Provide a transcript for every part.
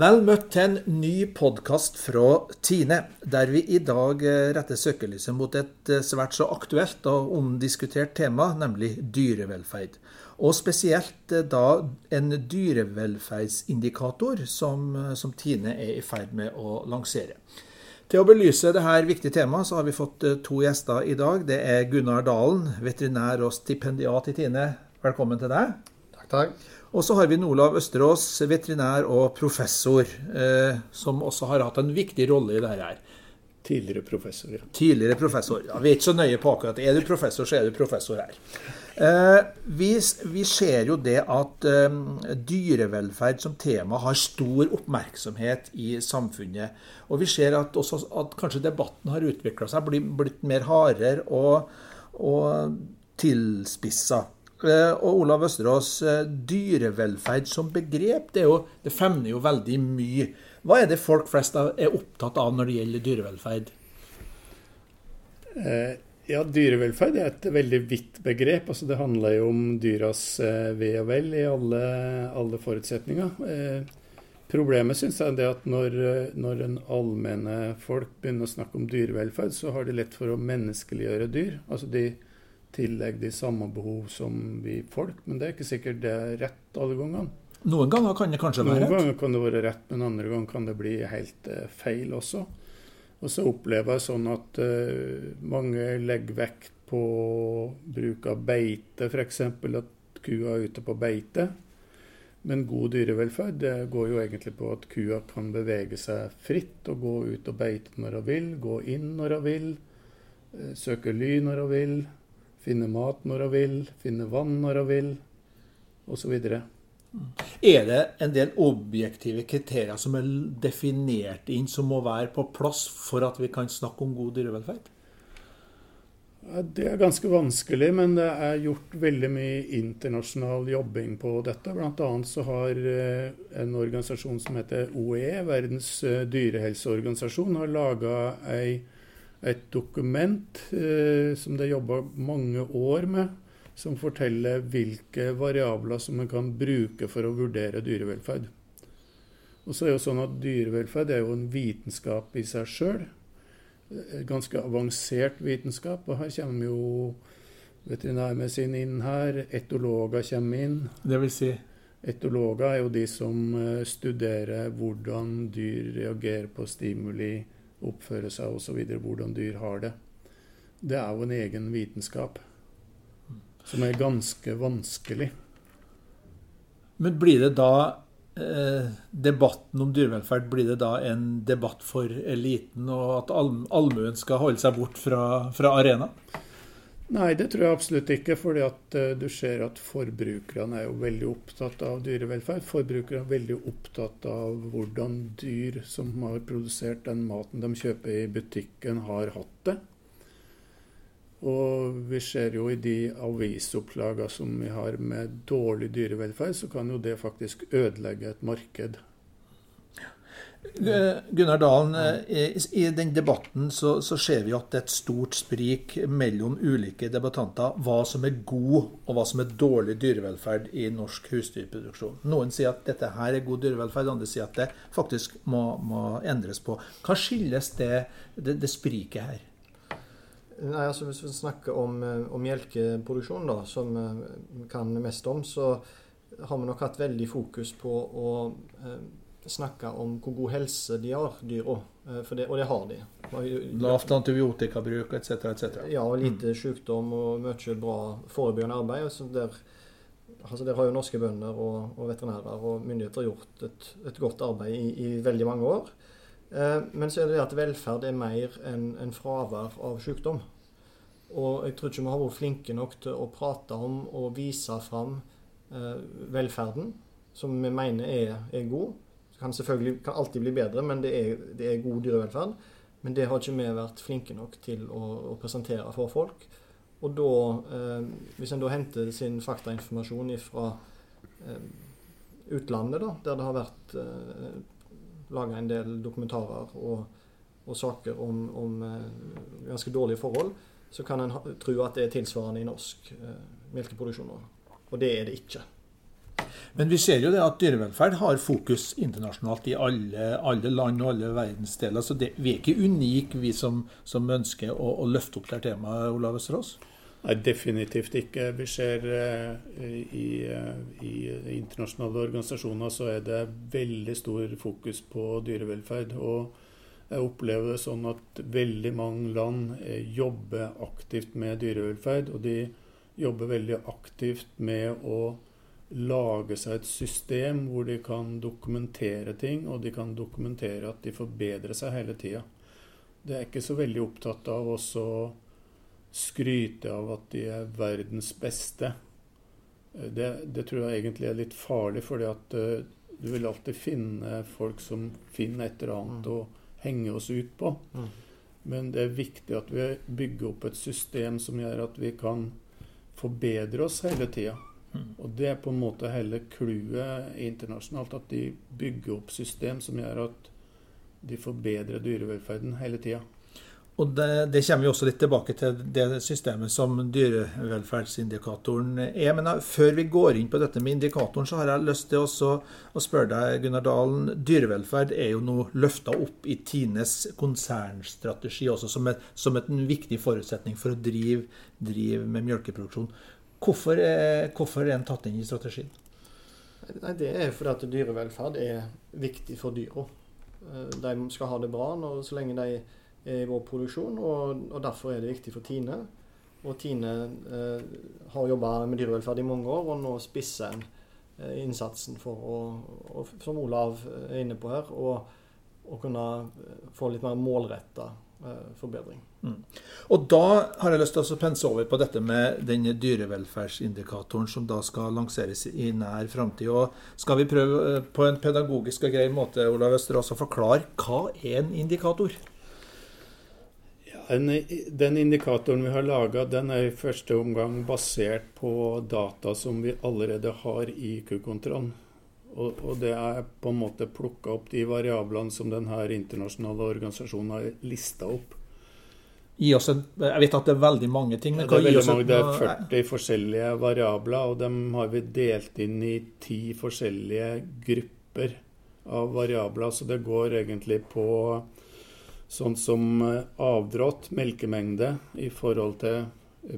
Vel møtt til en ny podkast fra Tine, der vi i dag eh, retter søkelyset mot et eh, svært så aktuelt og omdiskutert tema, nemlig dyrevelferd. Og spesielt eh, da en dyrevelferdsindikator som, som Tine er i ferd med å lansere. Til å belyse dette viktige temaet så har vi fått to gjester i dag. Det er Gunnar Dalen, veterinær og stipendiat i Tine. Velkommen til deg. Takk, takk. Og så har vi Olav Østerås, veterinær og professor, eh, som også har hatt en viktig rolle i dette. her. Tidligere professor, ja. Tidligere professor. Ja, vi er ikke så nøye på akkurat. Er du professor, så er du professor her. Eh, vi, vi, ser jo det at eh, dyrevelferd som tema har stor oppmerksomhet i samfunnet. Og vi ser at, også, at kanskje debatten har utvikla seg, blitt, blitt mer hardere og, og tilspissa. Eh, og Olav Østerås, eh, dyrevelferd som begrep, det, jo, det, femner jo veldig mye. Hva er det folk flest er opptatt av når det gjelder dyrevelferd? Eh, ja, Dyrevelferd er et veldig vidt begrep. altså Det handler jo om dyras ve og vel i alle, alle forutsetninger. Problemet synes jeg er at når, når en allmenne folk begynner å snakke om dyrevelferd, så har de lett for å menneskeliggjøre dyr. Altså de tillegge de samme behov som vi folk, men det er ikke sikkert det er rett alle gangene. Noen ganger kan det kanskje være rett? Noen ganger kan det være rett, men andre ganger kan det bli helt uh, feil også. Og så opplever jeg sånn at uh, mange legger vekt på bruk av beite, f.eks. at kua er ute på beite. Men god dyrevelferd det går jo egentlig på at kua kan bevege seg fritt og gå ut og beite når hun vil, gå inn når hun vil, uh, søke ly når hun vil. Finne mat når hun vil, finne vann når hun vil, osv. Er det en del objektive kriterier som er definert inn, som må være på plass for at vi kan snakke om god dyrevelferd? Det er ganske vanskelig, men det er gjort veldig mye internasjonal jobbing på dette. Annet så har eh, en organisasjon som heter OE, Verdens eh, dyrehelseorganisasjon, har laga ei et dokument eh, som det er jobba mange år med, som forteller hvilke variabler som man kan bruke for å vurdere dyrevelferd. Og så er jo sånn at Dyrevelferd er jo en vitenskap i seg sjøl. Ganske avansert vitenskap. Og her kommer jo veterinærmedisin inn her. Etologer kommer inn. Det vil si? Etologer er jo de som eh, studerer hvordan dyr reagerer på stimuli oppføre seg osv., hvordan dyr har det. Det er jo en egen vitenskap som er ganske vanskelig. Men blir det da eh, Debatten om dyrevelferd, blir det da en debatt for eliten, og at allmuen skal holde seg bort fra, fra arenaen? Nei, det tror jeg absolutt ikke. fordi at uh, du ser at forbrukerne er jo veldig opptatt av dyrevelferd. Forbrukerne er veldig opptatt av hvordan dyr som har produsert den maten de kjøper i butikken, har hatt det. Og vi ser jo i de avisopplagene som vi har med dårlig dyrevelferd, så kan jo det faktisk ødelegge et marked. Gunnar Dalen, eh, i den debatten så, så, ser vi at det er et stort sprik mellom ulike debattanter hva som er god og hva som er dårlig dyrevelferd i norsk husdyrproduksjon. Noen sier at dette her er god dyrevelferd, andre sier at det faktisk må, må endres på. Hva skyldes det, det, det spriket her? Nei, altså Hvis vi snakker om, eh, om melkeproduksjon, da, som vi kan mest om, så har vi nok hatt veldig fokus på å snakke om hvor god helse de har, dyra. Eh, og det har de. Lavt antibiotikabruk etc. etc. Ja, og lite mm. sykdom og mye bra forebyggende arbeid. Altså der, altså der, har jo norske bønder og, og veterinærer og myndigheter gjort et, et godt arbeid i, i, veldig mange år. Eh, men så er det det at velferd er mer enn en fravær av sykdom. Og jeg tror ikke vi har vært flinke nok til å prate om og vise fram eh, velferden, som vi mener er, er god kan selvfølgelig kan alltid bli bedre, men det er, det er god dyrevelferd. Men det har ikke vi vært flinke nok til å, å presentere for folk. Og da, eh, hvis en da henter sin faktainformasjon fra eh, utlandet, da, der det har vært eh, laga en del dokumentarer og, og saker om, om eh, ganske dårlige forhold, så kan en tro at det er tilsvarende i norsk eh, melkeproduksjon. Og det er det ikke. Men vi ser jo det at dyrevelferd har fokus internasjonalt i alle, alle land og alle verdensdeler. Så det, vi er ikke unike, vi som, som ønsker å, å, løfte opp det temaet, Olav Østerås? Nei, definitivt ikke. Vi ser uh, i, uh, i, internasjonale organisasjoner så er det veldig stor fokus på dyrevelferd. og jeg opplever det sånn at veldig mange land uh, jobber aktivt med dyrevelferd. Og de jobber veldig aktivt med å lage seg et system hvor de kan dokumentere ting, og de kan dokumentere at de forbedrer seg hele tida. De er ikke så veldig opptatt av å skryte av at de er verdens beste. Det, det, tror jeg egentlig er litt farlig, fordi at uh, du vil alltid finne folk som finner et eller annet mm. å henge oss ut på. Mm. Men det er viktig at vi bygger opp et system som gjør at vi kan forbedre oss hele tida. Og Det er på en måte hele clouet internasjonalt, at de bygger opp system som gjør at de forbedrer dyrevelferden hele tida. Og det, det, kommer vi også litt tilbake til det systemet som dyrevelferdsindikatoren er. Men før vi går inn på dette med indikatoren, så har jeg lyst til å spørre deg, Gunnar Dalen. Dyrevelferd er jo nå løfta opp i Tines konsernstrategi også som, et, som et, en viktig forutsetning for å drive, drive med melkeproduksjon. Hvorfor er, hvorfor er den tatt inn i strategien? Nei, Det er fordi at dyrevelferd er viktig for dyra. Eh, de skal ha det bra når, så lenge de er i vår produksjon, og, og derfor er det viktig for Tine. Og Tine eh, har jobba med dyrevelferd i mange år, og nå spisser en eh, innsatsen for å, og, som Olav er inne på her, å kunne få litt mer målretta Eh, forbedring. Mm. Og Da har jeg lyst til å pense over på dette med den dyrevelferdsindikatoren som da skal lanseres i nær framtid. Skal vi prøve eh, på en pedagogisk og grei måte Olav Østerås, å forklare hva er en indikator? Ja, en, den indikatoren vi har laga, er i første omgang basert på data som vi allerede har i IQ-kontrollen. Og, og, det er på en måte plukka opp de variablene som denne internasjonale organisasjonen har lista opp. Gi oss en, jeg vet at det er veldig mange ting. men ja, det, er veldig mange, det er 40 forskjellige variabler, og dem har vi delt inn i ti forskjellige grupper av variabler. Så det går egentlig på sånn som eh, avdrått, melkemengde, i forhold til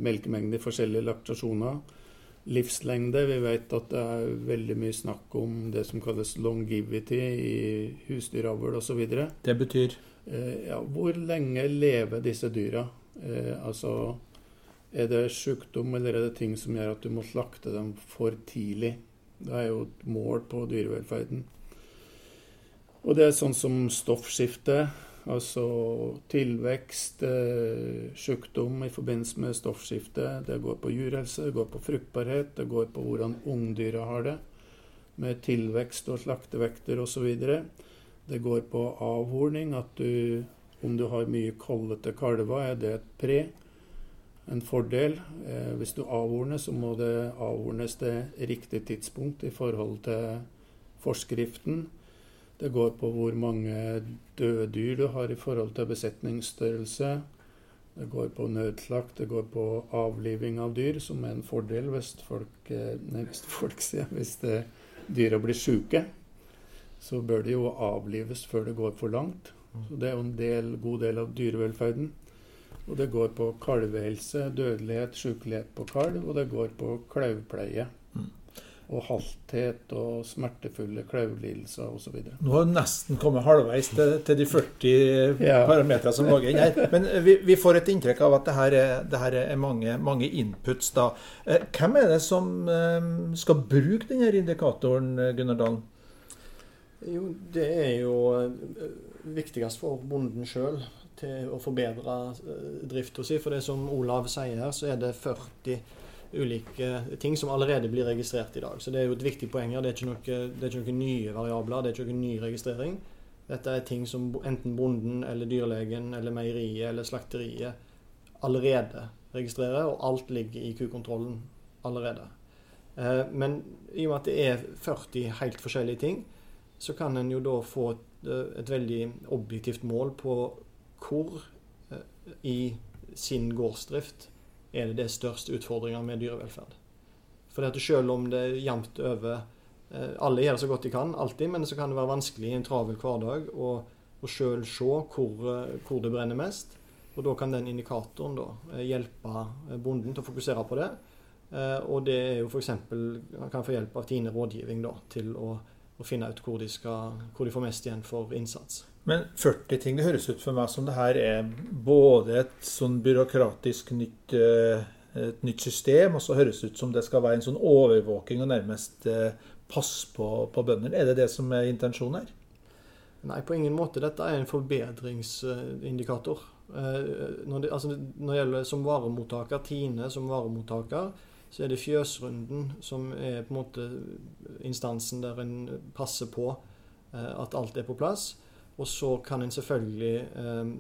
melkemengde i forskjellige laktasjoner livslengde. Vi vet at det er veldig mye snakk om det som kalles longivity i husdyravl osv. Det betyr? Eh, ja, hvor lenge lever disse dyra? Eh, altså er det sykdom eller er det ting som gjør at du må slakte dem for tidlig? Det er jo et mål på dyrevelferden. Og det er sånn som stoffskifte. Altså tilvekst, eh, sykdom i forbindelse med stoffskifte. Det går på djurhelse, det går på fruktbarhet, det går på hvordan ungdyra har det. Med tilvekst og slaktevekter osv. Det går på avhorning. At du, om du har mye kollete kalver, er det et pre. En fordel. Eh, hvis du avhorner, så må det avhornes til riktig tidspunkt i forhold til forskriften. Det går på hvor mange døde dyr du har i forhold til besetningsstørrelse. Det går på nødslakt, det går på avliving av dyr, som er en fordel hvis folk, eh, nei, hvis folk sier, hvis dyra blir syke. Så bør de jo avlives før det går for langt. Så Det er jo en del, god del av dyrevelferden. Og det går på kalvehelse, dødelighet, sykelighet på kalv, og det går på klauvpleie og halthet og smertefulle klauvlidelser osv. Nå har vi nesten kommet halvveis til, til de 40 ja. parametrene som lå inn her. Men vi, vi, får et inntrykk av at det her er, det her er mange, mange, inputs. da. Eh, hvem er det som eh, skal bruke denne indikatoren, Gunnar Dalen? Jo, det er jo eh, viktigst for bonden sjøl til å forbedre drifta si. For det som Olav sier her, så er det 40 ulike ting som allerede blir registrert i dag. Så det er jo et viktig poeng her. Det er ikke, noe, det er ikke noen nye variabler, det er ikke noen ny registrering. Dette er ting som enten bonden eller dyrlegen eller meieriet eller slakteriet allerede registrerer, og alt ligger i kukontrollen allerede. Eh, men i og med at det er 40 helt forskjellige ting, så kan en jo da få et, eh, et veldig objektivt mål på hvor eh, i sin gårdsdrift er det det største utfordringer med dyrevelferd. For at selv om det er jevnt over eh, alle gjør det så godt de kan, alltid, men så kan det være vanskelig i en travel hverdag å, å sjøl se hvor, hvor, det brenner mest. Og da kan den indikatoren da, hjelpe bonden til å fokusere på det. Og det er jo f.eks. kan få hjelp av Tine rådgivning da, til å, å finne ut hvor de, skal, hvor de får mest igjen for innsats. Men 40 ting, det høres ut for meg som det her er både et sånn byråkratisk nytt, eh, et nytt system, og så høres det ut som det skal være en sånn overvåking og nærmest eh, pass på, på bønder. Er det det som er intensjonen her? Nei, på ingen måte. Dette er en forbedringsindikator. Eh, når det, altså, når det gjelder som varemottaker, Tine som varemottaker, så er det fjøsrunden som er på en måte instansen der en passer på at alt er på plass. Og så kan en selvfølgelig eh,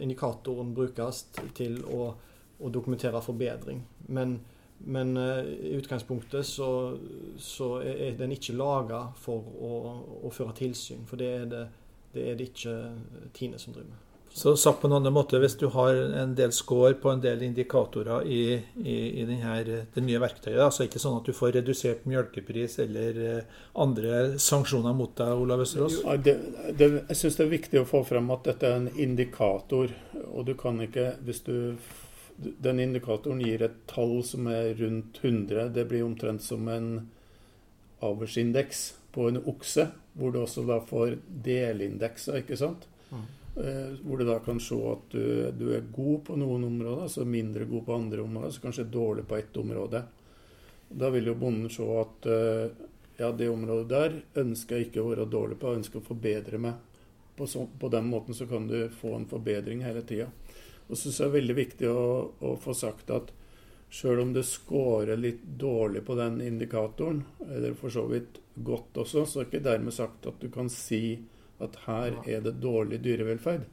indikatoren brukes til å, å, dokumentere forbedring. Men, men eh, i utgangspunktet så, så, er den ikke laga for å, å, føre tilsyn. For det er det, det er det ikke Tine som driver med. Så sagt på en annen måte, hvis du har en del score på en del indikatorer i, i, i denne, det nye verktøyet, så er det ikke sånn at du får redusert melkepris eller eh, andre sanksjoner mot deg, Olav Østerås? Ja, det, det, jeg syns det er viktig å få frem at dette er en indikator. Og du kan ikke, hvis du Den indikatoren gir et tall som er rundt 100. Det blir omtrent som en avlsindeks på en okse, hvor du også da får delindekser, ikke sant? Mm. Eh, hvor du da kan se at du, du, er god på noen områder, så mindre god på andre områder, så kanskje dårlig på ett område. Da vil jo bonden se at eh, ja, det området der ønsker jeg ikke å være dårlig på, jeg ønsker å forbedre meg. På, så, på den måten så kan du få en forbedring hele tida. Og så er det veldig viktig å, å få sagt at sjøl om det scorer litt dårlig på den indikatoren, eller for så vidt godt også, så er det ikke dermed sagt at du kan si at her er det dårlig dyrevelferd.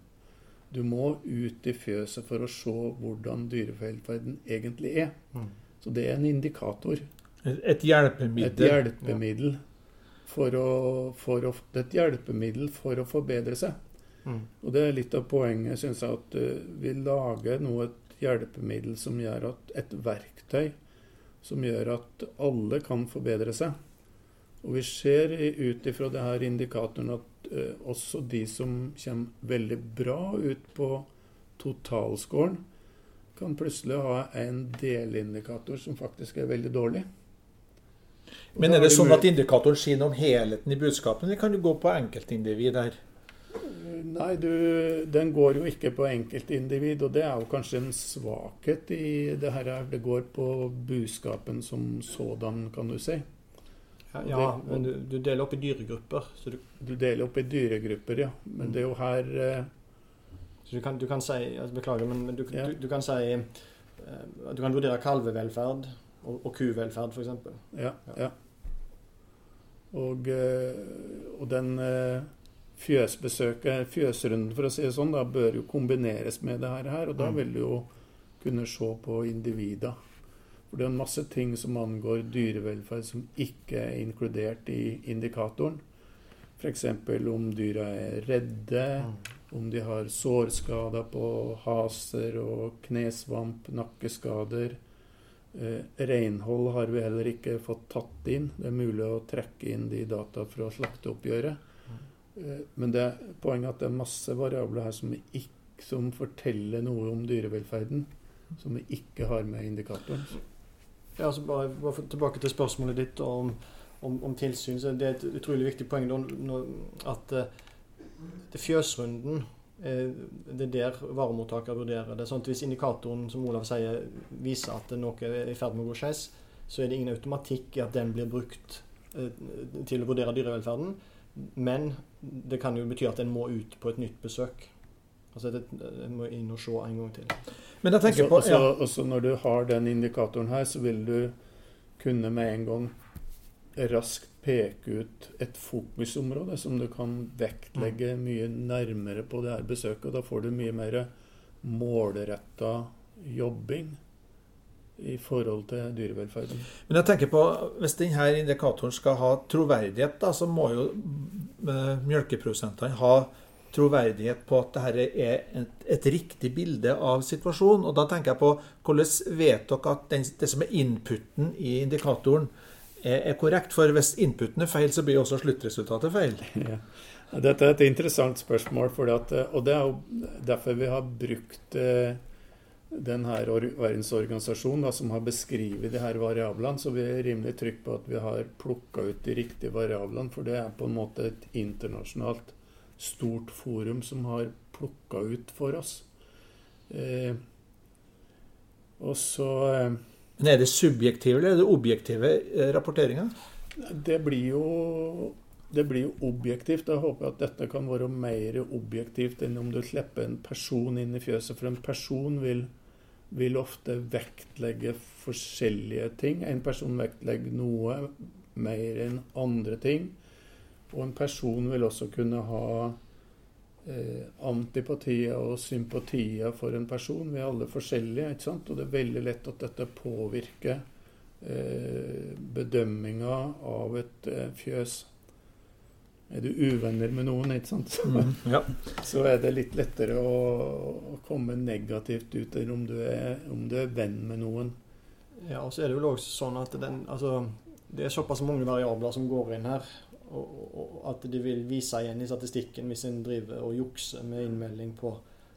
Du må ut i fjøset for å se hvordan dyrevelferden egentlig er. Mm. Så det er en indikator. Et hjelpemiddel. Et hjelpemiddel for å, for å, et hjelpemiddel for å forbedre seg. Mm. Og det er litt av poenget, syns jeg, at uh, vi lager nå et hjelpemiddel som gjør at Et verktøy som gjør at alle kan forbedre seg. Og vi ser ut ifra det her indikatoren at eh, også de som kommer veldig bra ut på totalscoren, kan plutselig ha en delindikator som faktisk er veldig dårlig. Og Men er det sånn at indikatoren sier noe om helheten i budskapet, eller kan du gå på enkeltindivid her? Nei, du, den går jo ikke på enkeltindivid, og det er jo kanskje en svakhet i det her. Det går på budskapen som sådan, kan du si. Ja, men du, du, deler opp i dyregrupper. Du, du, deler opp i dyregrupper, ja. Men det er jo her eh... Så du kan, du kan si altså, Beklager, men, men ja. du, kan si eh, Du kan vurdere kalvevelferd og, og kuvelferd, f.eks. Ja, ja. ja. Og, eh, og den eh, fjøsbesøket, fjøsrunden, for å si det sånn, da bør jo kombineres med det her. Og da mm. vil du jo kunne se på individer. For det er en masse ting som angår dyrevelferd som ikke er inkludert i indikatoren. F.eks. om dyra er redde, om de har sårskader på haser og knesvamp, nakkeskader. Eh, renhold har vi heller ikke fått tatt inn. Det er mulig å trekke inn de data fra slakteoppgjøret. Eh, men det er poenget at det er masse variabler her som, ikke, som forteller noe om dyrevelferden, som vi ikke har med indikatoren. Ja, altså bare, bare tilbake til spørsmålet ditt om, om, om, tilsyn. så Det er et utrolig viktig poeng da, at uh, det fjøsrunden uh, det er der varemottaker vurderer det. sånn at Hvis indikatoren som Olav sier, viser at noe er i ferd med å gå skeis, så er det ingen automatikk i at den blir brukt uh, til å vurdere dyrevelferden. Men det kan jo bety at en må ut på et nytt besøk. Altså En må inn og se en gang til. Men jeg tenker på, ja. også, også når du har den indikatoren her, så vil du kunne med en gang raskt peke ut et fokusområde som du kan vektlegge mm. mye nærmere på det her besøket. og Da får du mye mer målretta jobbing i forhold til dyrevelferden. Men jeg tenker på, Hvis denne indikatoren skal ha troverdighet, da, så må jo eh, melkeprodusentene ha troverdighet på at dette er et, et, riktig bilde av situasjonen. Og da tenker jeg på hvordan vet dere at den, det som er inputen i indikatoren, er, er korrekt. For hvis inputen er feil, så blir også sluttresultatet feil. Ja. Dette er et interessant spørsmål, at, og det er jo derfor vi har brukt eh, her verdensorganisasjonen da, som har beskrevet de her variablene. Så vi er rimelig trygge på at vi har plukka ut de riktige variablene. For det er på en måte et internasjonalt stort forum som har plukka ut for oss. Eh, og så eh, Men Er det subjektive eller er det objektive eh, rapporteringer? Det blir jo det blir jo objektivt. Jeg håper at dette kan være mer objektivt enn om du slipper en person inn i fjøset. For en person vil, vil ofte vektlegge forskjellige ting. En person vektlegger noe mer enn andre ting. Og en person vil også kunne ha eh, antipatier og sympatier for en person. Vi er alle forskjellige, ikke sant? og det er veldig lett at dette påvirker eh, bedømminga av et eh, fjøs. Er du uvenner med noen, ikke sant? Mm, ja. så er det litt lettere å, å, komme negativt ut enn om du, er, om du er venn med noen. Ja, og så er det jo også sånn at den, altså, det er såpass mange variabler som går inn her og, at de vil vise igjen i statistikken hvis en driver og jukser med innmelding på,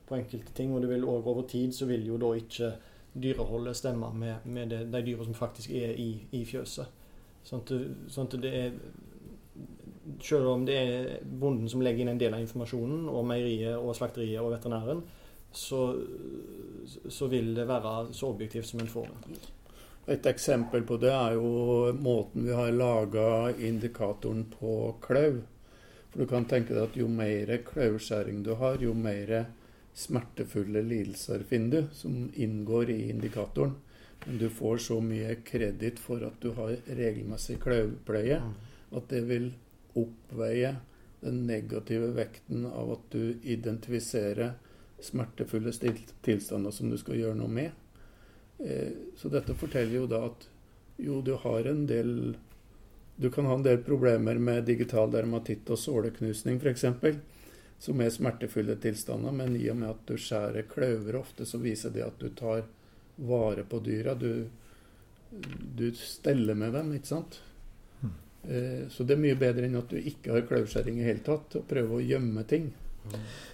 på enkelte ting. Og det vil også over tid så vil jo da ikke dyreholdet stemme med, med det, de dyra som faktisk er i, i fjøset. Sånn at, sånn at det er Selv om det er bonden som legger inn en del av informasjonen, og meieriet og slakteriet og veterinæren, så, så vil det være så objektivt som en får det. Et eksempel på det er jo måten vi har laga indikatoren på klauv. For du kan tenke deg at jo mer klauvskjæring du har, jo mer smertefulle lidelser finner du, som inngår i indikatoren. Men du får så mye kreditt for at du har regelmessig klauvpleie, mm. at det vil oppveie den negative vekten av at du identifiserer smertefulle tilstander som du skal gjøre noe med. Eh, så dette forteller jo da at jo, du har en del Du kan ha en del problemer med digital dermatitt og såleknusning f.eks., som er smertefulle tilstander, men i og med at du skjærer kløver ofte, så viser det at du tar vare på dyra. Du, du steller med dem, ikke sant? Mm. Så det er mye bedre enn at du ikke har klauvskjæring i hele tatt, og prøver å gjemme ting.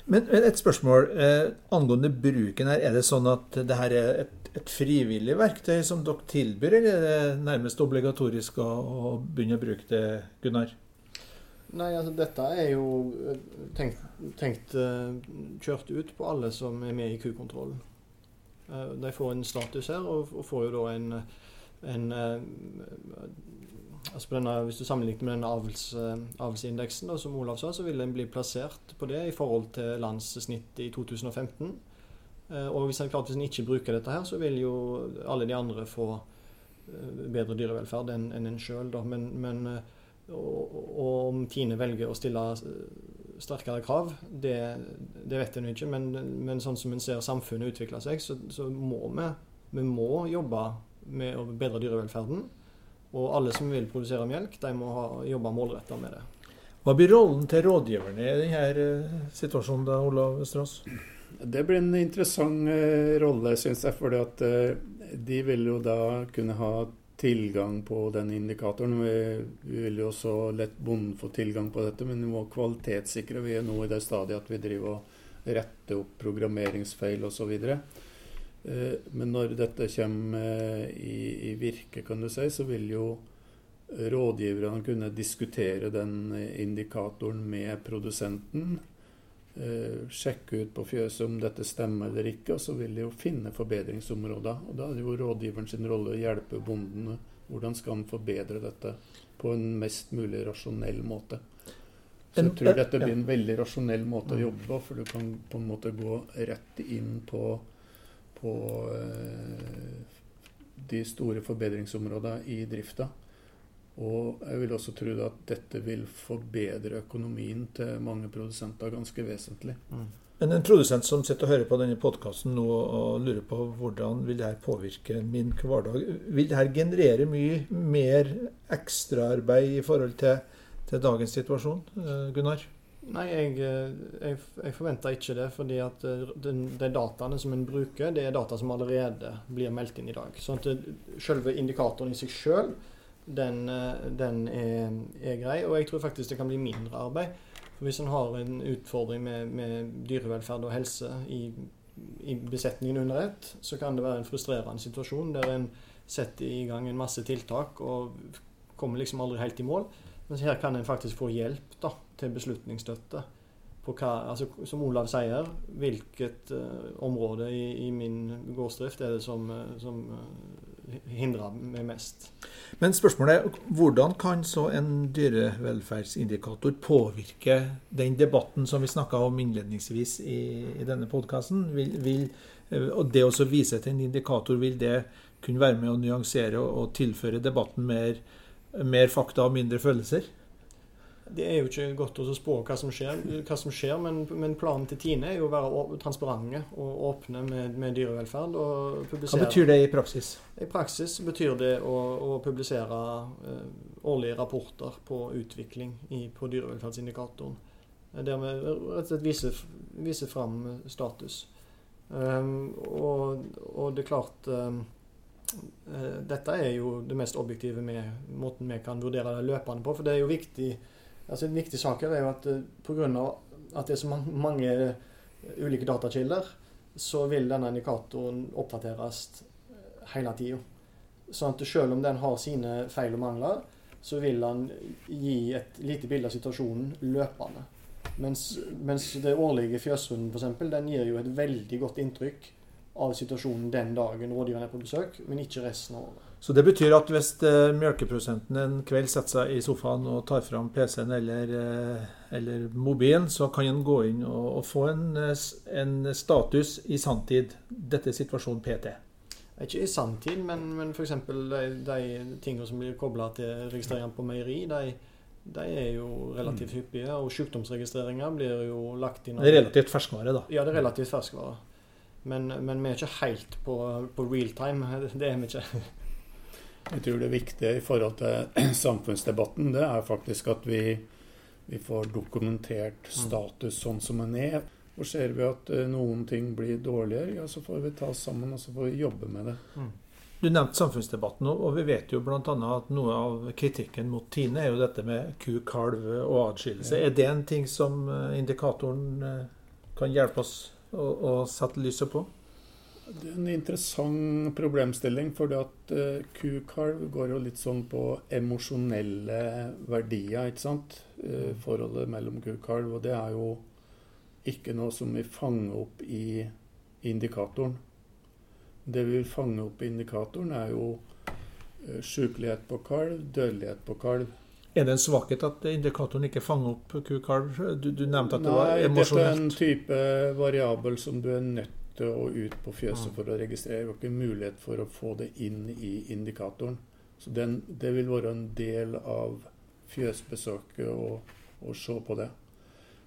Men et spørsmål eh, angående bruken her. Er det sånn at det her er et et frivillig verktøy som dere tilbyr, eller er det nærmest obligatorisk å, å begynne å bruke det, Gunnar? Nei, altså dette er jo eh, tenkt, tenkt uh, kjørt ut på alle som er med i kukontrollen. Uh, de får en status her, og, får jo da en, en altså denne, Hvis du sammenligner med denne avls, avlsindeksen, da, som Olav sa, så vil den bli plassert på det i forhold til landssnittet i 2015. Eh, og hvis en, klart, hvis en ikke bruker dette her, så vil jo alle de andre få eh, bedre dyrevelferd enn en, en sjøl. Men, men eh, og, og, om Tine velger å stille sterkere krav, det, det vet en ikke. Men, men, sånn som en ser samfunnet utvikle seg, så, så må vi, vi må jobbe med å bedre dyrevelferden. Og alle som vil produsere melk, de må ha, jobbe målretta med det. Hva blir rollen til rådgiverne i denne situasjonen, da, Olav Østerås? Det blir en interessant uh, rolle, syns jeg. For uh, de vil jo da kunne ha tilgang på den indikatoren. Vi, vi vil jo også lett bonden få tilgang på dette, men vi må kvalitetssikre. Vi er nå i det stadiet at vi driver og retter opp programmeringsfeil osv. Uh, men når dette kommer i, i virke, kan du si, så vil jo rådgiverne kunne diskutere den indikatoren med produsenten eh, sjekke ut på fjøset om dette stemmer eller ikke, og så vil de jo finne forbedringsområder. Og Da er det jo rådgiveren sin rolle å hjelpe bonden. Hvordan skal han forbedre dette på en mest mulig rasjonell måte. Så jeg tror dette blir en veldig rasjonell måte å jobbe på, for du kan på en måte gå rett inn på, på eh, de store forbedringsområdene i drifta. Og jeg vil også tro at dette vil forbedre økonomien til mange produsenter ganske vesentlig. Mm. Men en produsent som sitter og hører på denne podkasten nå og lurer på hvordan vil dette påvirke min hverdag, vil dette generere mye mer ekstraarbeid i forhold til, til, dagens situasjon? Eh, Gunnar? Nei, jeg, jeg, jeg, forventer ikke det. fordi at eh, de, de dataene som en bruker, det er data som allerede blir meldt inn i dag. Sånn at selve indikatoren i seg sjøl den, den er, er, grei. Og jeg tror faktisk det kan bli mindre arbeid. For Hvis en har en utfordring med, med dyrevelferd og helse i, i, besetningen under ett, så kan det være en frustrerende situasjon der en setter i gang en masse tiltak og kommer liksom aldri helt i mål. Mens her kan en faktisk få hjelp da, til beslutningsstøtte hva, altså, som Olav sier, hvilket uh, område i, i, min gårdsdrift er det som, uh, som uh, hindrer meg mest. Men spørsmålet er hvordan kan så en dyrevelferdsindikator påvirke den debatten som vi snakka om innledningsvis i, i denne podkasten? Og det å vise til en indikator, vil det kunne være med å nyansere og, og tilføre debatten mer, mer fakta og mindre følelser? Det er jo ikke godt å spå hva som skjer, hva som skjer men, men, planen til Tine er jo å være transparente og åpne med, med dyrevelferd. hva betyr det i praksis? I praksis betyr det å, å publisere uh, årlige rapporter på utvikling i, på dyrevelferdsindikatoren. Der vi rett og slett viser, viser fram status. Um, og, og, det er klart um, Dette er jo det mest objektive med måten vi kan vurdere det løpende på. For det er jo viktig altså En viktig sak her er jo at eh, pga. at det er så mange eh, ulike datakilder, så vil denne indikatoren oppdateres eh, hele tida. Sånn at selv om den har sine feil og mangler, så vil den gi et lite bilde av situasjonen løpende. Mens, mens det årlige fjøsrunden f.eks., den gir jo et veldig godt inntrykk av situasjonen den dagen rådgiveren er på besøk, men ikke resten av året. Så det betyr at hvis uh, melkeprodusenten en kveld setter seg i sofaen og tar fram PC-en eller, uh, eller, mobilen, så kan en gå inn og, og få en, eh, en, status i sanntid. Dette er situasjonen PT. Ikke i sanntid, men, men f.eks. De, de tingene som blir kobla til registrering på meieri, de, de, er jo relativt mm. hyppige. Og sykdomsregistreringer blir jo lagt inn Det er relativt ferskvare, da? Ja, det er relativt ferskvare. Men, men vi er ikke helt på, på real time. Det er vi ikke. Jeg tror det viktige i forhold til samfunnsdebatten, det er faktisk at vi, vi får dokumentert mm. status sånn som den er. Og ser vi at eh, noen ting blir dårligere, ja, så får vi ta oss sammen og så får vi jobbe med det. Mm. Du nevnte samfunnsdebatten, og vi vet jo bl.a. at noe av kritikken mot Tine er jo dette med ku, kalv og adskillelse. Ja. Er det en ting som eh, indikatoren eh, kan hjelpe oss å, å sette lyset på? Det er en interessant problemstilling, for at uh, kukalv går jo litt sånn på emosjonelle verdier, ikke sant. Uh, forholdet mellom kukalv. Og det er jo ikke noe som vi fanger opp i indikatoren. Det vi vil fange opp i indikatoren, er jo uh, sykelighet på kalv, dødelighet på kalv. Er det en svakhet at indikatoren ikke fanger opp kukalv? Du, du nevnte at det var emosjonelt. Nei, dette er en type variabel som du er nødt ute og ut på fjøset for å registrere. Og ikke mulighet for å få det inn i indikatoren. Så den, det vil være en del av fjøsbesøket å, å se på det.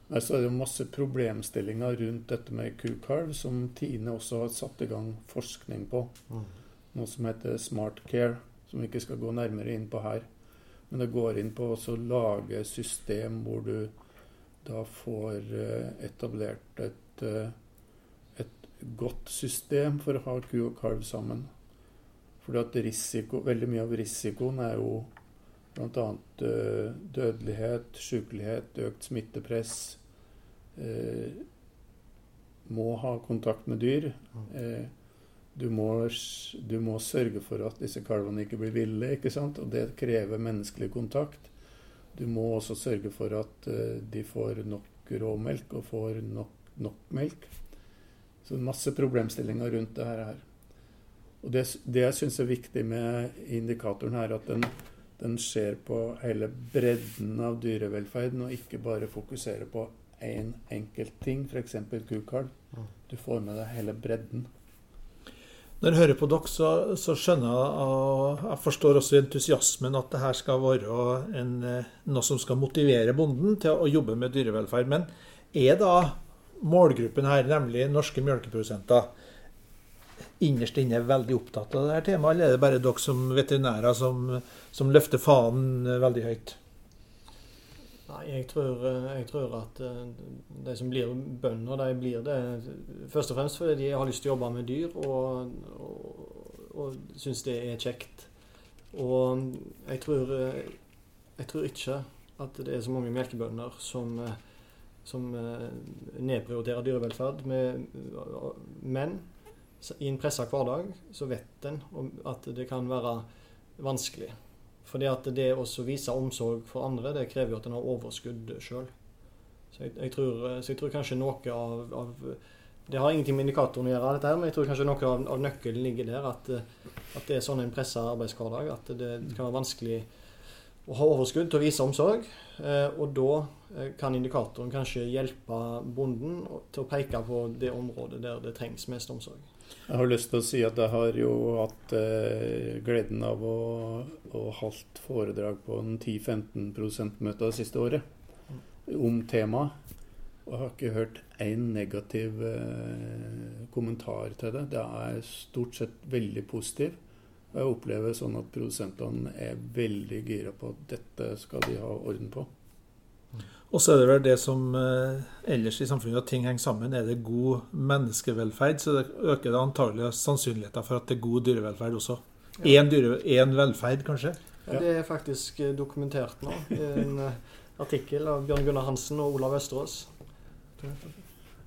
Men så er det masse problemstillinger rundt dette med kukalv, som Tine også har satt i gang forskning på. Mm. Noe som heter Smart Care, som vi ikke skal gå nærmere inn på her. Men det går inn på å lage system hvor du da får eh, etablert et eh, godt system for å ha ku og kalv sammen. Fordi at risiko, Veldig mye av risikoen er jo bl.a. Eh, dødelighet, sykelighet, økt smittepress. Eh, må ha kontakt med dyr. Eh, du, må, du, må, sørge for at disse kalvene ikke blir ville, ikke sant? og det krever menneskelig kontakt. Du må også sørge for at eh, de får nok råmelk og får nok, nok melk. Så masse problemstillinger rundt det her. Og det, det jeg syns er viktig med indikatoren her, at den, den ser på hele bredden av dyrevelferden, og ikke bare fokuserer på én en enkelt ting, f.eks. kukalv. Du får med deg hele bredden. Når jeg hører på dere, så, så, skjønner jeg og jeg forstår også entusiasmen at det her skal være en, eh, noe som skal motivere bonden til å jobbe med dyrevelferd. Men er da målgruppen her, nemlig norske melkeprodusenter, innerst inne er veldig opptatt av dette temaet, eller er det bare dere som veterinærer som, som løfter fanen veldig høyt? Nei, jeg tror, jeg tror, at eh, de som blir bønder, de blir det først og fremst fordi de har lyst til å jobbe med dyr og, og, og syns det er kjekt. Og jeg tror, jeg tror ikke at det er så mange melkebønder som, som nedprioriterer dyrevelferd. Men i en pressa hverdag så vet en at det kan være vanskelig. Fordi at det å vise omsorg for andre, det krever jo at en har overskudd sjøl. Så, tror, så jeg tror kanskje noe av, av det har ingenting med indikatoren å gjøre, dette her, men jeg tror kanskje noe av, av nøkkelen ligger der. At, at, det er sånn en pressa arbeidshverdag at det kan være vanskelig å ha overskudd til å vise omsorg. Eh, og da eh, kan indikatoren kanskje hjelpe bonden til å peke på det området der det trengs mest omsorg. Jeg har lyst til å si at jeg har jo hatt eh, gleden av å, å holdt foredrag på en 10-15 %-møte det siste året om temaet. Og jeg har ikke hørt én negativ kommentar til det. Det er stort sett veldig positivt. Og jeg opplever sånn at produsentene er veldig gira på at dette skal de ha orden på. Og så er det vel det som eh, ellers i samfunnet, at ting henger sammen. Er det god menneskevelferd, så det øker det antagelig sannsynligheten for at det er god dyrevelferd også. Én ja. velferd, kanskje? Ja. Det er faktisk eh, dokumentert nå. i En eh, artikkel av Bjørn Gunnar Hansen og Olav Østerås.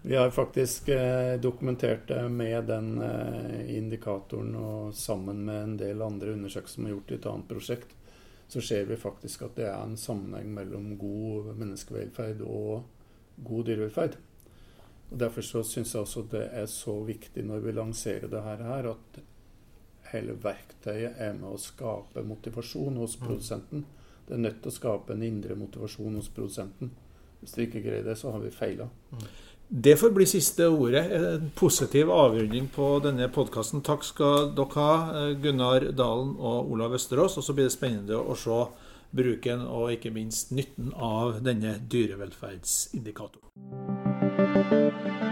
Vi har faktisk eh, dokumentert det med den eh, indikatoren og sammen med en del andre undersøkelser som er gjort i et annet prosjekt, så ser vi faktisk at det er en sammenheng mellom god menneskevelferd og god dyrevelferd. Og Derfor så syns jeg også det er så viktig når vi lanserer det her, at hele verktøyet er med å skape motivasjon hos mm. produsenten. Det er nødt til å skape en indre motivasjon hos produsenten. Hvis vi ikke greier det, så har vi feila. Det får bli siste ordet. En positiv avrunding på denne podkasten. Takk skal dere ha, Gunnar Dalen og Olav Østerås. Og så blir det spennende å se bruken og ikke minst nytten av denne dyrevelferdsindikatoren.